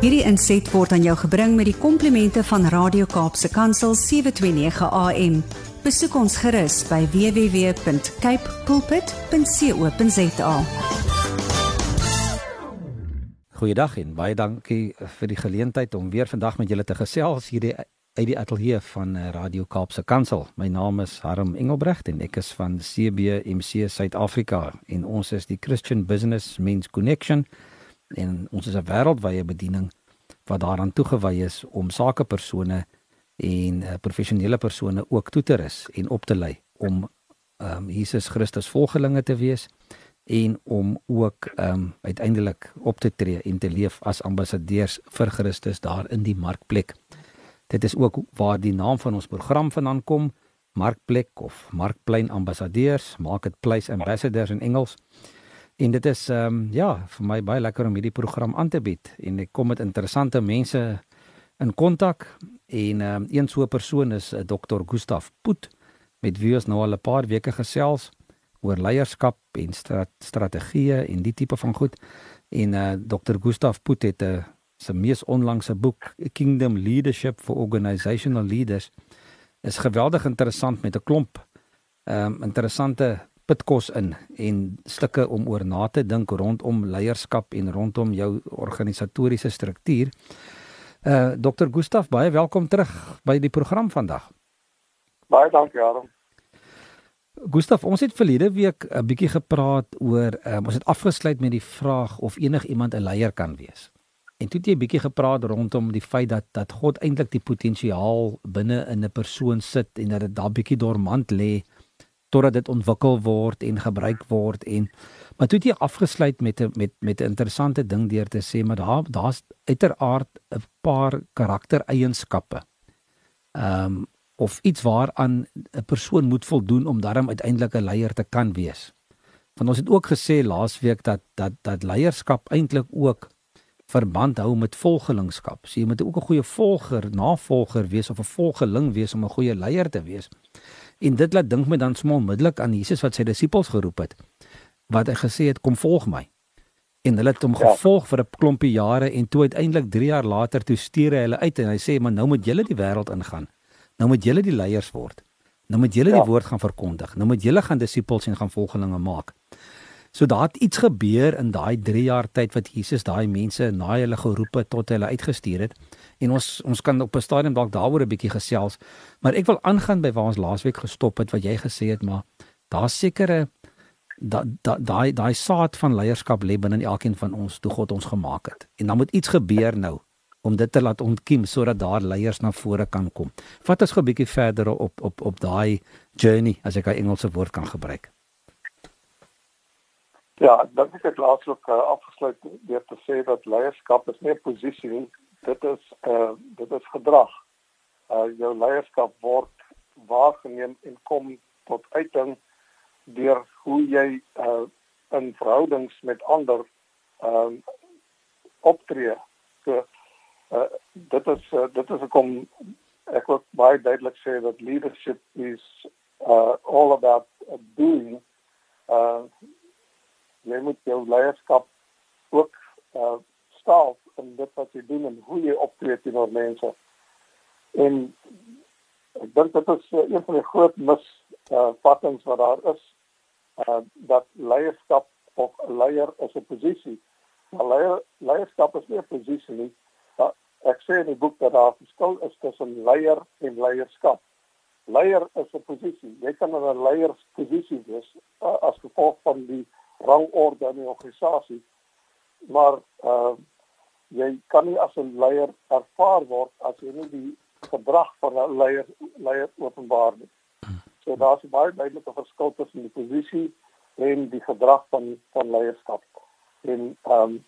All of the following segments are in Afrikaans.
Hierdie inset word aan jou gebring met die komplimente van Radio Kaapse Kansel 729 AM. Besoek ons gerus by www.cape pulpit.co.za. Goeiedag en baie dankie vir die geleentheid om weer vandag met julle te gesels hierdie uit die ateljee van eh, Radio Kaapse Kansel. My naam is Harm Engelbrecht en ek is van CBMC Suid-Afrika en ons is die Christian Business Men's Connection en ons is 'n wêreldwye bediening wat daaraan toegewy is om sakepersone en uh, professionele persone ook toe te rus en op te lei om um, Jesus Christus volgelinge te wees en om ook um, uiteindelik op te tree en te leef as ambassadeurs vir Christus daar in die markplek. Dit is ook waar die naam van ons program vandaan kom, Markplek of Markplein Ambassadeurs, Marketplace Ambassadors in Engels. En dit is ehm um, ja, vir my baie lekker om hierdie program aan te bied en ek kom met interessante mense in kontak en ehm um, een so 'n persoon is uh, eh, Dr. Gustaf Poot met wie ons nou al 'n paar weke gesels oor leierskap en strat strategieë en die tipe van goed. En uh eh, Dr. Gustaf Poot het 'n uh, sy mees onlangse boek Kingdom Leadership for Organizational Leaders is geweldig interessant met 'n klomp ehm um, interessante pitkos in en stukke om oor na te dink rondom leierskap en rondom jou organisatoriese struktuur. Uh Dr. Gustaf, baie welkom terug by die program vandag. Baie dankie, Aaron. Gustaf, ons het verlede week 'n bietjie gepraat oor um, ons het afgesluit met die vraag of enigiemand 'n leier kan wees. En toe het jy 'n bietjie gepraat rondom die feit dat dat God eintlik die potensiaal binne in 'n persoon sit en dat dit daar bietjie dormant lê totdat dit ontwikkel word en gebruik word en maar toe het jy afgesluit met 'n met met 'n interessante ding deur te sê maar daar daar's uiteraard 'n paar karaktereienskappe. Ehm um, of iets waaraan 'n persoon moet voldoen om daarom uiteindelik 'n leier te kan wees. Want ons het ook gesê laasweek dat dat dat leierskap eintlik ook verband hou met volgelingskap. So jy moet ook 'n goeie volger, navolger wees of 'n volgeling wees om 'n goeie leier te wees. En dit laat dink my dan sommer onmiddellik aan Jesus wat sy disippels geroep het. Wat hy gesê het, kom volg my. En hulle het hom ja. gevolg vir 'n klompie jare en toe uiteindelik 3 jaar later toe stuur hy hulle uit en hy sê, "Maar nou moet julle die wêreld ingaan. Nou moet julle die leiers word. Nou moet julle ja. die woord gaan verkondig. Nou moet julle gaan disippels en gaan volgelinge maak." So daar het iets gebeur in daai 3 jaar tyd wat Jesus daai mense na hulle geroep het tot hulle uitgestuur het. En ons ons kan op 'n stadium dalk daaroor 'n bietjie gesels, maar ek wil aangaan by waar ons laasweek gestop het wat jy gesê het, maar daar's sekere daai daai daai saad van leierskap lê binne in elkeen van ons toe God ons gemaak het. En dan moet iets gebeur nou om dit te laat ontkiem sodat daar leiers na vore kan kom. Vat ons gou 'n bietjie verder op op op daai journey as ek 'n Engelse woord kan gebruik. Ja, dan het ek laaslik uh, afgesluit deur te sê dat leierskap is nie 'n posisie nie, dit is uh dit is gedrag. Uh jou leierskap word waargeneem en kom tot uiting deur hoe jy uh in verhoudings met ander ehm uh, optree. So uh dit is uh, dit is kom ek wil baie duidelik sê dat leadership is uh all about doing uh jy moet jou leierskap ook uh staal in dit wat jy doen en hoe jy optree teenoor mense. En ek dink dit is uh, een van die groot misvattings uh, wat daar is uh dat leierskap of leier is 'n posisie. Maar leier leierskap is nie 'n posisie nie. Uh, ek sê in die boek dat daar 'n verskil is tussen leier en leierskap. Leier is 'n posisie. Jy kan 'n leiersposisie wees uh, as gevolg van die rangorde in die organisasie. Maar uh jy kan nie as 'n leier ervaar word as jy nie die gedrag van 'n leier leier openbaar nie. So daar's baie duidelike verskil tussen die posisie en die gedrag van van leierskap. En ehm um,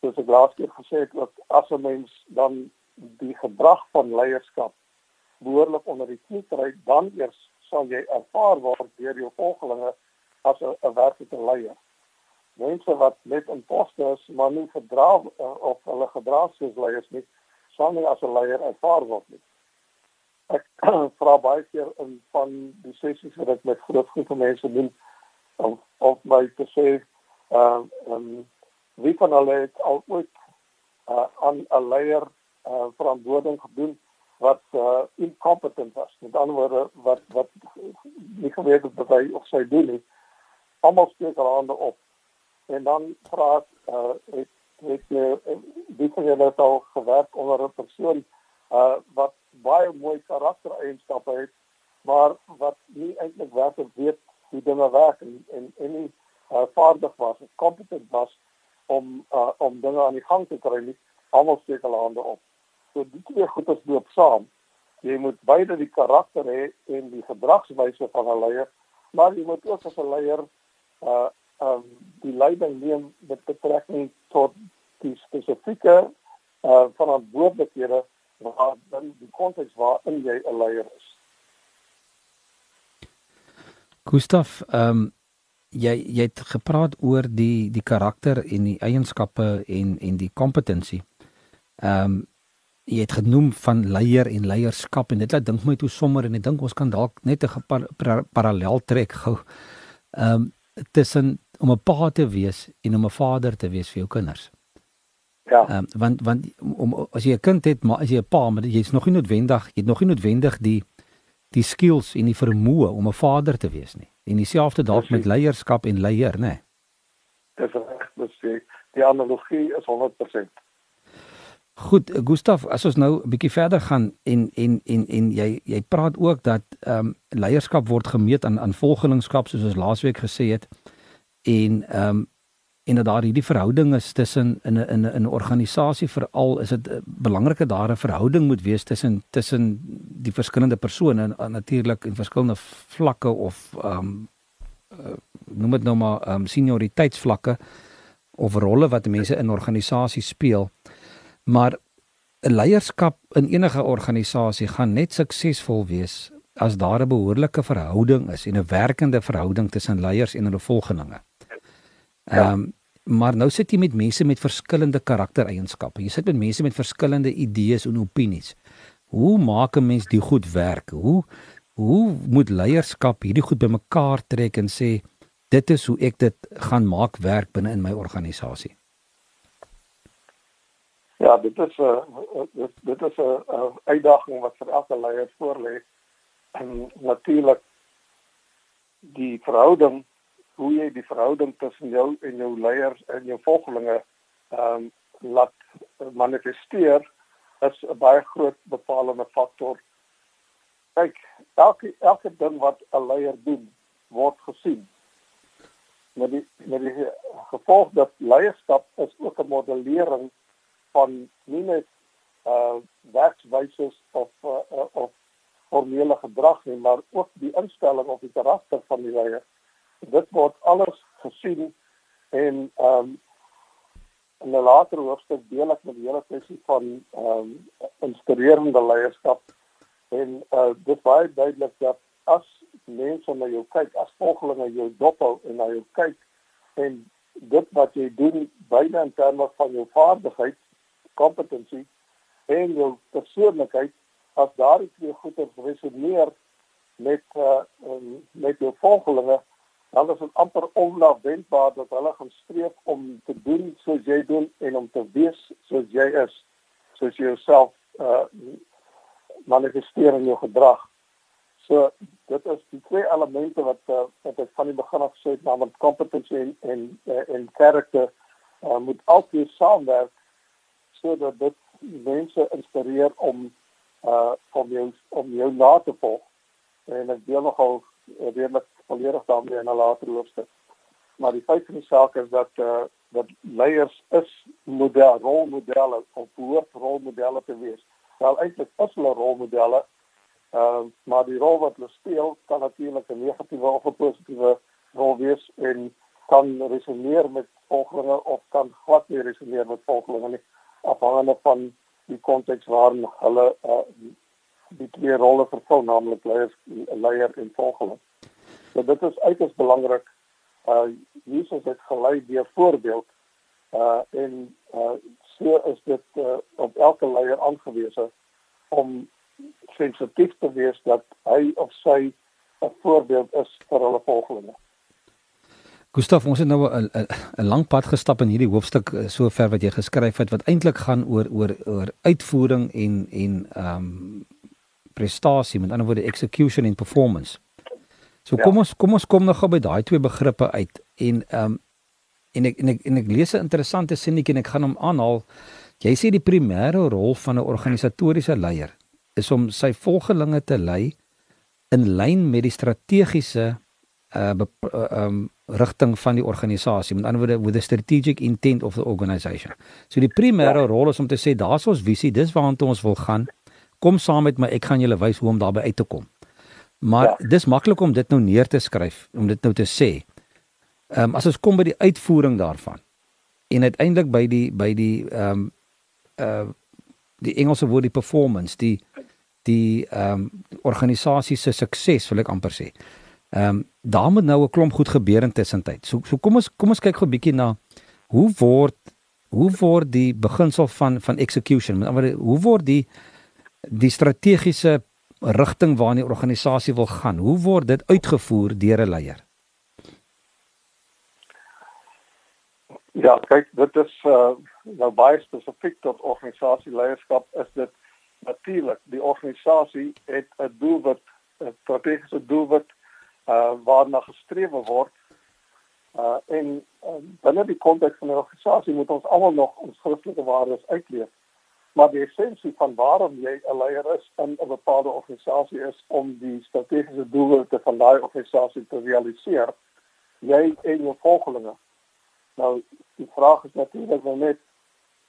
soos ek laas keer gesê het, dat as 'n mens dan die gedrag van leierskap behoorlik onder die knie kry, dan eers sal jy ervaar word deur jou volgelinge as 'n werklike leier mense wat net in poste is maar nie gedra uh, of hulle gedra soos leiers nie sal nie as 'n leier ervaar word nie. Ek vra baie keer in van die sessies wat ek met groot groepe mense doen om of my te sê ehm uh, um, wie van hulle het al ooit uh, aan 'n leier uh, verantwoording gedoen wat uh, incompetent was. Met ander woorde wat wat nie geweet het wat hy of sy doen nie. Almal steek hulle hande op. En dan vra uh, het het die van julle al gewerk onder 'n persoon uh, wat baie mooi karaktereienskappe het, maar wat nie eintlik werklik weet hoe dinge werk en en en nie uh, vaardig was, competent was om uh, om dinge aan die gang te kry nie. Almal steek hulle hande op. So die twee goedes loop saam. Jy moet beide die karakter hê en die gedragswyse van 'n leier, maar jy moet ook as 'n leier uh um die leiding neem met betrekking tot die spesifieke uh verantwoordelikhede waar dan die konteks waarin jy 'n leier is. Gustaf, ehm um, jy jy het gepraat oor die die karakter en die eienskappe en en die kompetensie. Ehm um, jy het genoem van leier en leierskap en dit laat dink my toe sommer en ek dink ons kan dalk net 'n par, par, parallel trek gou. Ehm um, tussen om 'n pa te wees en om 'n vader te wees vir jou kinders. Ja. Ehm um, want want om as jy 'n kind het, maar as jy 'n pa, maar jy's nog nie noodwendig, jy het nog nie noodwendig die die skills en die vermoë om 'n vader te wees nie. En dieselfde dalk met leierskap en leier, né? Nee. Dis reg, dis die analogie is 100%. Goed, Gustaf, as ons nou 'n bietjie verder gaan en en en en jy jy praat ook dat ehm um, leierskap word gemeet aan aan volgelingskap soos ons laasweek gesê het en ehm um, en dat daar hierdie verhouding is tussen in 'n in 'n 'n organisasie veral is dit eh, belangrik dat daar 'n verhouding moet wees tussen tussen die verskillende persone en natuurlik in verskillende vlakke of ehm um, uh, noem dit nou maar ehm um, senioriteitsvlakke of rolle wat mense in organisasies speel. Maar 'n leierskap in enige organisasie gaan net suksesvol wees as daar 'n behoorlike verhouding is en 'n werkende verhouding tussen leiers en hulle volgelinge. Ja. Ehm um, maar nou sit jy met mense met verskillende karaktereienskappe. Jy sit met mense met verskillende idees en opinies. Hoe maak 'n mens die goed werk? Hoe hoe moet leierskap hierdie goed bymekaar trek en sê dit is hoe ek dit gaan maak werk binne in my organisasie? Ja, dit is 'n dit, dit is 'n uitdaging wat vir elke leier voorlê. En natuurlik die verhouding hoe jy die verhouding tussen jou en jou leiers en jou volgelinge ehm um, laat manifesteer is 'n baie groot bepalende faktor. Kyk, elke elke ding wat 'n leier doen, word gesien. Met die met die gevolg dat leierskap is ook 'n modellering van nie net uh werkswyse of uh, of formele gedrag nie, maar ook die instelling of die karakter van die leier dit word alles gesien en ehm um, in 'n later hoofstuk deel ek met die hele kwessie van ehm um, inspirerende leierskap en uh, dit baie duidelik dat as mense na jou kyk as volgelinge jou dophou en na jou kyk en dit wat jy doen byna in terme van jou vaardigheid, kompetensie en jou persoonlikheid as daardie twee goeie resoneer met uh, met jou volgelinge dan is dit amper onverwendbaar dat hulle gaan streef om te doen soos jy doen en om te wees soos jy is soos jy jouself uh manifesteer in jou gedrag. So dit is die twee elemente wat uh, wat ek van die begin af gesê het naamlik competency en en uh, en karakter uh, moet altyd saamwerk sodat dit mense inspireer om uh om jou om jou na te volg en ek deel nogal redelik volledig daarmee in 'n later hoofstuk. Maar die feit van die saak is dat eh uh, dat leiers is model rolmodelle of behoort rolmodelle te wees. Wel eintlik is hulle rolmodelle. Ehm uh, maar die rol wat hulle speel kan natuurlik 'n negatiewe of 'n positiewe rol wees en kan resoneer met volgelinge of kan glad nie resoneer met volgelinge nie afhangende van die konteks waarin hulle uh, die twee rolle vervul naamlik leiers leier en volgeling. So dit is uiters belangrik. Uh Jesus het gelei deur voorbeeld. Uh en uh so is dit uh, op elke leier aangewese om sensitief te wees dat hy of sy 'n voorbeeld is vir hulle volgelinge. Gustaf, ons het nou 'n 'n lang pad gestap in hierdie hoofstuk eh, sover wat jy geskryf het wat eintlik gaan oor oor oor uitvoering en en ehm um, prestasie, met ander woorde execution en performance. So ja. kom ons kom ons kom nog by daai twee begrippe uit en ehm um, en ek en ek en ek lees 'n interessante sinnetjie en ek gaan hom aanhaal. Jy sê die primêre rol van 'n organisatoriese leier is om sy volgelinge te lei in lyn met die strategiese uh ehm um, rigting van die organisasie. Met ander woorde, with the strategic intent of the organization. So die primêre ja. rol is om te sê daar's ons visie, dis waartoe ons wil gaan. Kom saam met my, ek gaan julle wys hoe om daarby uit te kom. Maar ja. dis maklik om dit nou neer te skryf, om dit nou te sê. Ehm um, as ons kom by die uitvoering daarvan en uiteindelik by die by die ehm um, uh die Engelse woord die performance, die die ehm um, organisasie se sukses, wil ek amper sê. Ehm um, daar moet nou 'n klomp goed gebeur intussen tyd. So so kom ons kom ons kyk gou 'n bietjie na hoe word hoe word die beginsel van van execution, met ander woorde, hoe word die die strategiese rigting waarna die organisasie wil gaan, hoe word dit uitgevoer deur 'n leier? Ja, kyk, dit is uh, nou baie spesifiek tot organisasieleierskap is dit natuurlik die organisasie het 'n doelwit, 'n strategiese doelwit uh waarna gestrewe word. Uh en uh, binne die konteks van 'n organisasie moet ons almal nog ons Christelike waardes uitleef. Maar die essensie van waarom jy 'n leier is in 'n bepaalde organisasie is om die strategiese doele van daai organisasie te realiseer. Jy en jou volgelinge. Nou die vraag is natuurlik nou net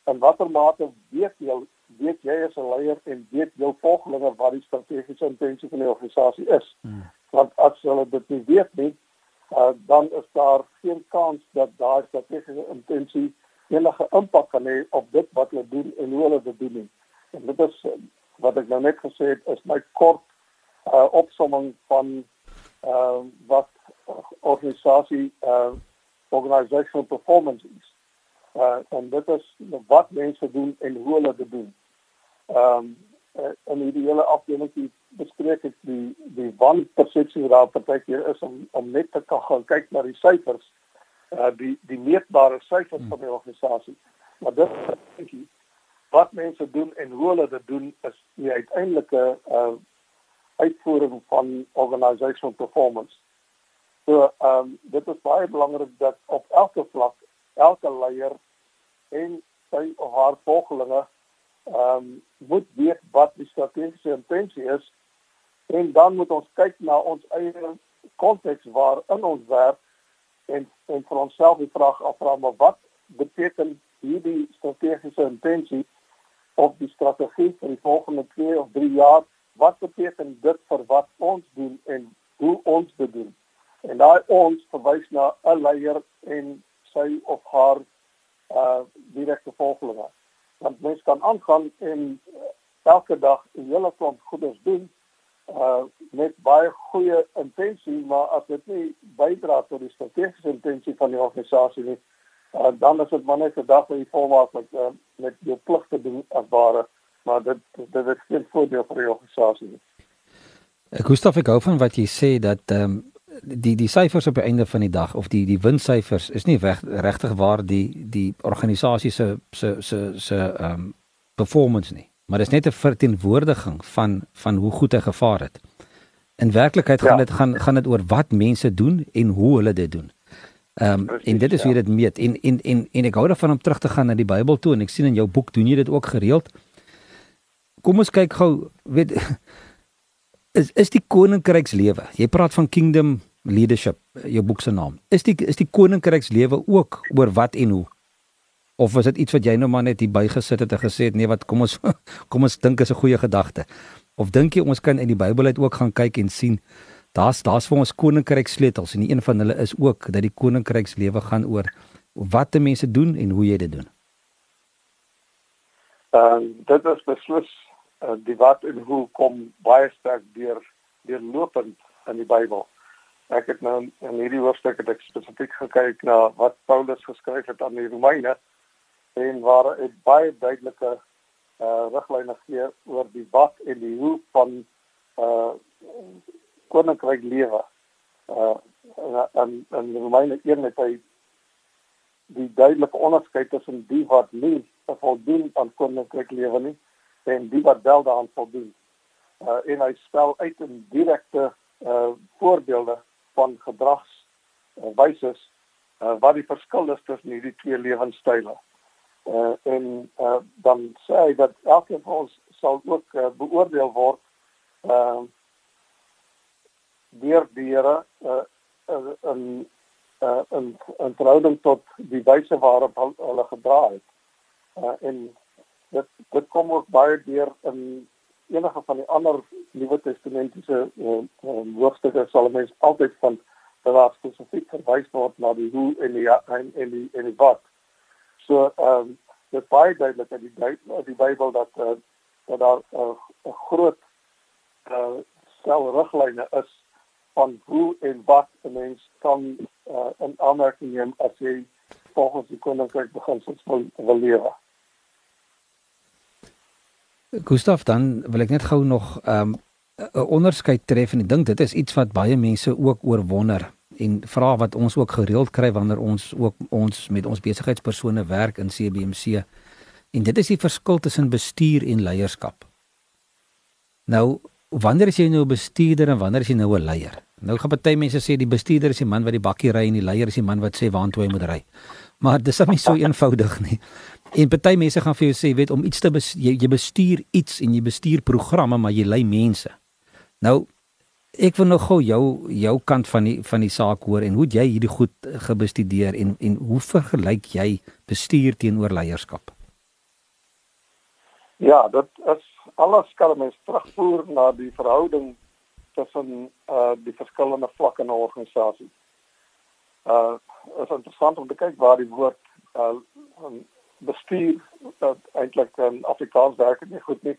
in watter mate weet jy weet jy as 'n leier en weet jou volgelinge wat die strategiese intensie van die organisasie is? Hmm want as hulle dit nie weet nie, uh, dan is daar geen kans dat daai strategiese intensie enige impak kan hê op dit wat hulle doen en hoe hulle dit doen. Nie. En dit is uh, wat ek nou net gesê het is my kort uh, opsomming van uh, wat organisasie uh, organizational performance is. Uh, en dit is wat mense doen en hoe hulle dit doen. Ehm um, uh, in die hele afdeling bespreek ek die die wanpersepsie wat daar partykeer is om om net te kan gaan kyk na die syfers uh die die meetbare syfers van die organisasie maar dit is wat mense doen en hoe hulle dit doen is die uiteindelike uh uitvoering van organizational performance. So um dit is baie belangrik dat op elke vlak elke leier en sy of haar volgelinge ehm um, moet weet wat die strategiese intensie is en dan moet ons kyk na ons eie konteks waarin ons werk en en vir onsself die vraag afvra maar wat beteken hierdie strategiese intensie of die strategie vir die volgende 2 of 3 jaar? Wat beteken dit vir wat ons doen en hoe ons dit doen? En daai ons verwys na 'n leier en sy of haar uh direkte volgelinge. Want mens kan aangaan en elke dag 'n hele klomp goeders doen uh met baie goeie intensie maar as dit nie bydra tot die strategiese intensie van die organisasie nie uh, dan is dit maar net 'n dag wat jy volmaak met uh, met jou pligte doen as ware maar dit dit is geen voordeel vir die organisasie nie. Ek Gustaf ek hou van wat jy sê dat ehm um, die die syfers op die einde van die dag of die die winsyfers is nie reg regtig waar die die organisasie se se se se ehm um, performance nie maar dit is net 'n verteenwoordiging van van hoe goed hy gevaar het. In werklikheid gaan ja. dit gaan gaan dit oor wat mense doen en hoe hulle dit doen. Ehm um, en dit is ja. hoe dit meet en en en en ek hou daarvan om terug te gaan na die Bybel toe en ek sien in jou boek doen jy dit ook gereeld. Kom ons kyk gou, weet is is die koninkrykslewe. Jy praat van kingdom leadership, jou boek se naam. Is die is die koninkrykslewe ook oor wat en hoe? Of was dit iets wat jy nou maar net hier bygesit het en gesê het nee wat kom ons kom ons dink is 'n goeie gedagte of dink jy ons kan in die Bybel uit ook gaan kyk en sien daar's daar's vir ons koninkryk sleutels en een van hulle is ook dat die koninkrykslewe gaan oor wat die mense doen en hoe jy dit doen. Ehm uh, dit is beslis uh, die wat en hoe kom baie sterk deur deur lopend in die Bybel. Ek het nou in hierdie hoofstuk het ek spesifiek gekyk na wat Paulus geskryf het aan die Romeine en waar dit baie duidelike uh riglyne gee oor die wat en die hoe van uh koninkryk lewe. Uh en en 1 het hy die duidelike onderskeid tussen die wat nie voldoen aan koninkryk lewe nie en die wat wel daaraan voldoen. Uh en hy spel uit in direkte uh voorbeelde van gedrags uh, wyses uh, wat die verskil is tussen hierdie twee lewenstyle. Uh en uh dan sê hy dat elkeen van ons sal ook uh, beoordeel word uh deur die Here uh in uh in in verhouding tot die wyse waarop hulle gedra het. Uh en dit dit kom ook baie deur in enige van die ander Nuwe Testamentiese uh, uh, hoofstukke sal mense altyd van dat spesifiek verwys word na die hoe en die en, en die en die wat. So ehm um, dit baie duidelik in die die Bybel dat uh, dat daar 'n uh, groot uh, stel riglyne is van hoe en wat 'n mens kan uh, in aanmerking neem as jy volgens die koninkryk beginsels wil, wil lewe. Gustav dan wil ek net gou nog ehm um, 'n onderskeid tref en ek dink dit is iets wat baie mense ook oorwonder en vra wat ons ook gereeld kry wanneer ons ook ons met ons besigheidspersone werk in CBMC. En dit is die verskil tussen bestuur en leierskap. Nou, wanneer is jy nou 'n bestuurder en wanneer is jy nou 'n leier? Nou gaan baie mense sê die bestuurder is die man wat die bakkie ry en die leier is die man wat sê waartoe hy moet ry. Maar dis nie so eenvoudig nie. En baie mense gaan vir jou sê, weet om iets te jy, jy bestuur iets en jy bestuur programme, maar jy lei mense. Nou ek wil nog gou jou jou kant van die van die saak hoor en hoe jy hierdie goed gebestudeer en en hoe vergelyk jy bestuur teenoor leierskap? Ja, dit is alles kan mens terugvoer na die verhouding tussen uh die verskillende vlakke in 'n organisasie. Uh is interessant om te kyk waar die woord uh bestuur dat eintlik in Afrikaans werk dit nie goed nie.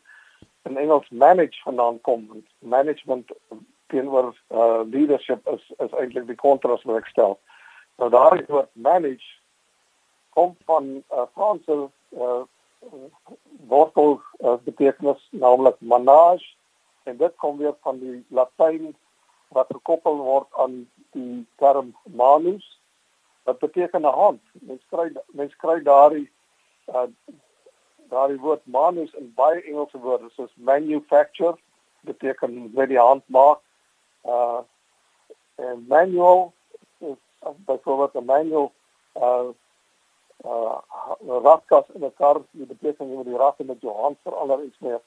In Engels manage vandaan kom. Management teenoor uh leadership is is eintlik die kontras wat ek stel. Nou daai woord manage kom van uh Franse uh wortel uh, betekenis naamlik manage en dit kom weer van die Latyn wat gekoppel word aan die term manus wat beteken 'n hand. Mens kry mens kry daardie uh daardie woord manus in baie Engelse woorde soos manufacture beteken die hand maak uh en manual is byvoorbeeld 'n manual uh uh rakkas in 'n kar die beteken jy moet die rak met jou hand verander iets meer.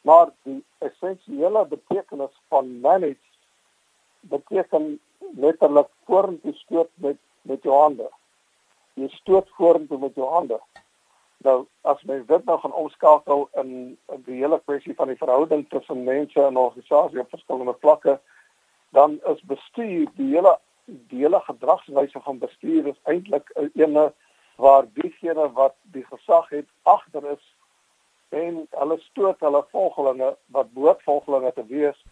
Maar die essensiële betekenis van manage beteken letterlik vorentoe stoot met met jou hande. Jy stoot vorentoe met jou hande nou as mens dit nou gaan omskakel in, in die hele kwessie van die verhouding tussen mense en organisasies op verskillende vlakke dan is bestuur die hele die hele gedragswyse van bestuur is eintlik 'n ene waar diegene wat die gesag het agter is en hulle stoot hulle volgelinge wat behoort volgelinge te wees.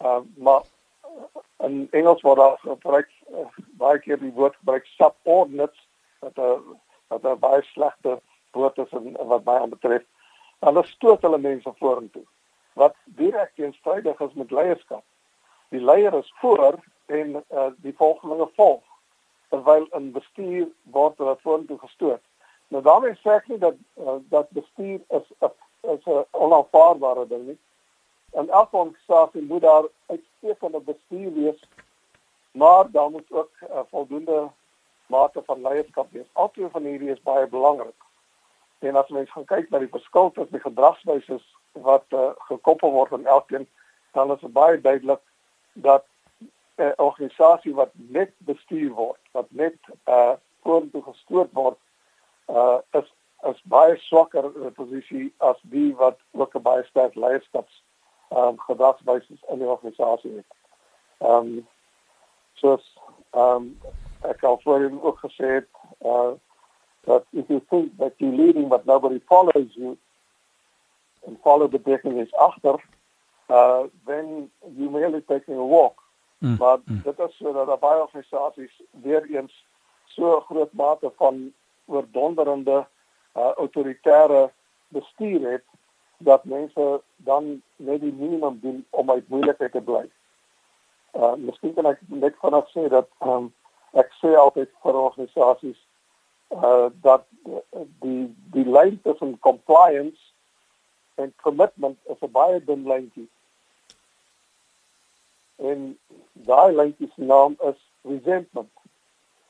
Uh, maar in Engels word daar gebruik uh, baie keer die woord gebruik subordinates wat 'n wat 'n baie slegte woord is en wat baie betref hulle stoot hulle mense vorentoe wat direk teenstrydig is met leierskap die leier is voor en uh, die volgelinge volg terwyl in bestuur word hulle vorentoe gestoot. Nou daarmee sê ek nie dat uh, dat bestuur is is 'n onaanvaarbare ding nie. En elke organisasie moet daar uitstekende bestuur wees, maar daar moet ook uh, voldoende mate van leierskap wees. Albei van hierdie is baie belangrik. En as mens gaan kyk na die verskil tussen gedragswyse wat uh, gekoppel word aan elkeen, dan is dit baie duidelik dat 'n uh, organisasie wat net bestuur word, wat net uh vorentoe gestoot word, uh is is baie swakker in 'n posisie as die wat ook 'n baie sterk leierskaps um gedragswyse in die organisasie het. Um soos um ek al voorheen ook gesê het, uh that if you think that you're leading but nobody follows you and follow the direction is agter uh then you merely taking a walk. Mm. Maar mm. dit is so dat baie organisasies weer eens so 'n groot mate van oordonderende uh autoritaire bestuur het dat mense dan net die minimum doen om uit moeilikheid te bly. uh miskien kan ek net vanaand sê dat um, ek sê altyd vir organisasies uh dat die die lyn tussen compliance en commitment is 'n baie dun lyntjie. En daai lyntjie se naam is resentment.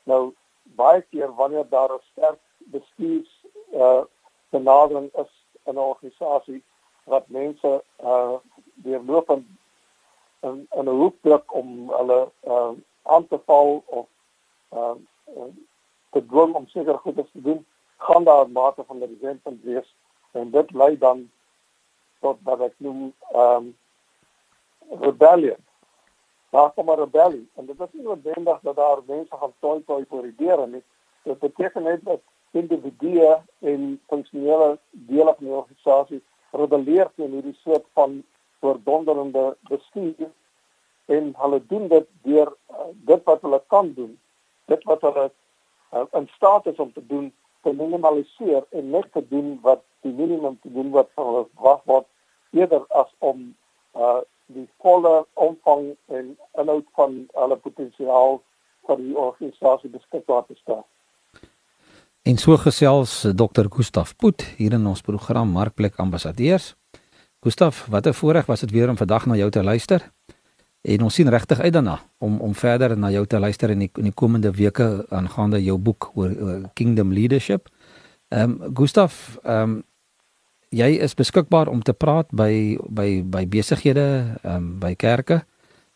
Nou baie keer wanneer daar 'n sterk bestuurs uh benadering is in 'n organisasie wat mense uh deurlopend in 'n hoek druk om hulle uh aan te val of uh te dwing om seker goed te doen, gaan daar 'n mate van resentment wees en dit lei dan tot wat ek noem ehm um, rebellion. Daar kom 'n rebellie en dit is nie noodwendig dat daar mense gaan toi toi vir die deure nie. Dit beteken net dat individue en funksionele dele van die organisasie rebelleer teen hierdie soort van verdonderende bestuur en hulle doen dit deur uh, dit wat hulle kan doen. Dit wat hulle uh, in staat is om te doen te minimaliseer en net te doen wat die minimum te doen wat van hulle verwag word eerder as om uh die volle omvang en inhoud van hulle potensiaal vir die organisasie beskikbaar te stel. En so gesels Dr. Gustaf Poot hier in ons program Markplek Ambassadeurs. Gustaf, wat 'n voorreg was dit weer om vandag na jou te luister. En ons sien regtig uit daarna om om verder na jou te luister in die, in die komende weke aangaande jou boek oor, oor Kingdom Leadership. Ehm um, Gustaf, ehm um, jy is beskikbaar om te praat by by by besighede, ehm um, by kerke.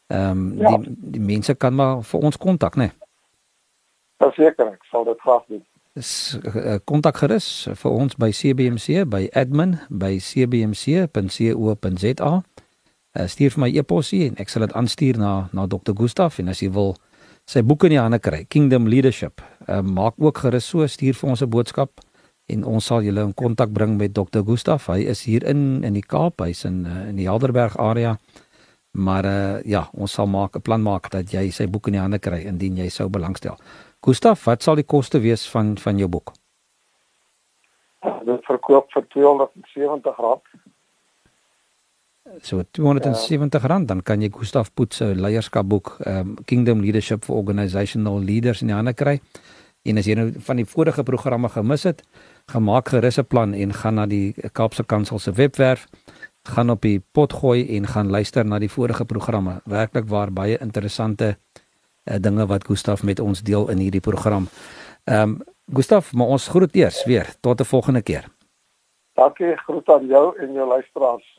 Ehm um, ja. die die mense kan maar vir ons kontak, né? Nee? Verseker, ek sal dit graag doen. Dis uh, kontak gerus vir ons by CBMC by admin@cbmc.co.za. Uh, stuur vir my e-posie en ek sal dit aanstuur na na Dr. Gustaf en as jy wil sy boek in die hande kry, Kingdom Leadership, uh, maak ook gerus so stuur vir ons 'n boodskap en ons sal julle in kontak bring met Dr. Gustaf. Hy is hier in in die Kaap, hy's in uh, in die Helderberg area. Maar uh, ja, ons sal maak 'n plan maak dat jy sy boek in die hande kry indien jy sou belangstel. Gustaf, wat sal die koste wees van van jou boek? Dit verkoop vir R270 so 270 rand dan kan jy Gustaf Poet se leierskapboek um, Kingdom Leadership for Organizational Leaders in die hande kry. En as jy nou van die vorige programme gemis het, gemaak gerus 'n plan en gaan na die Kaapse Kansel se webwerf, gaan op die pot gooi en gaan luister na die vorige programme. Werklik waar baie interessante uh, dinge wat Gustaf met ons deel in hierdie program. Ehm um, Gustaf, maar ons groet eers weer tot 'n volgende keer. Dankie, groet aan jou en jou luisteraars.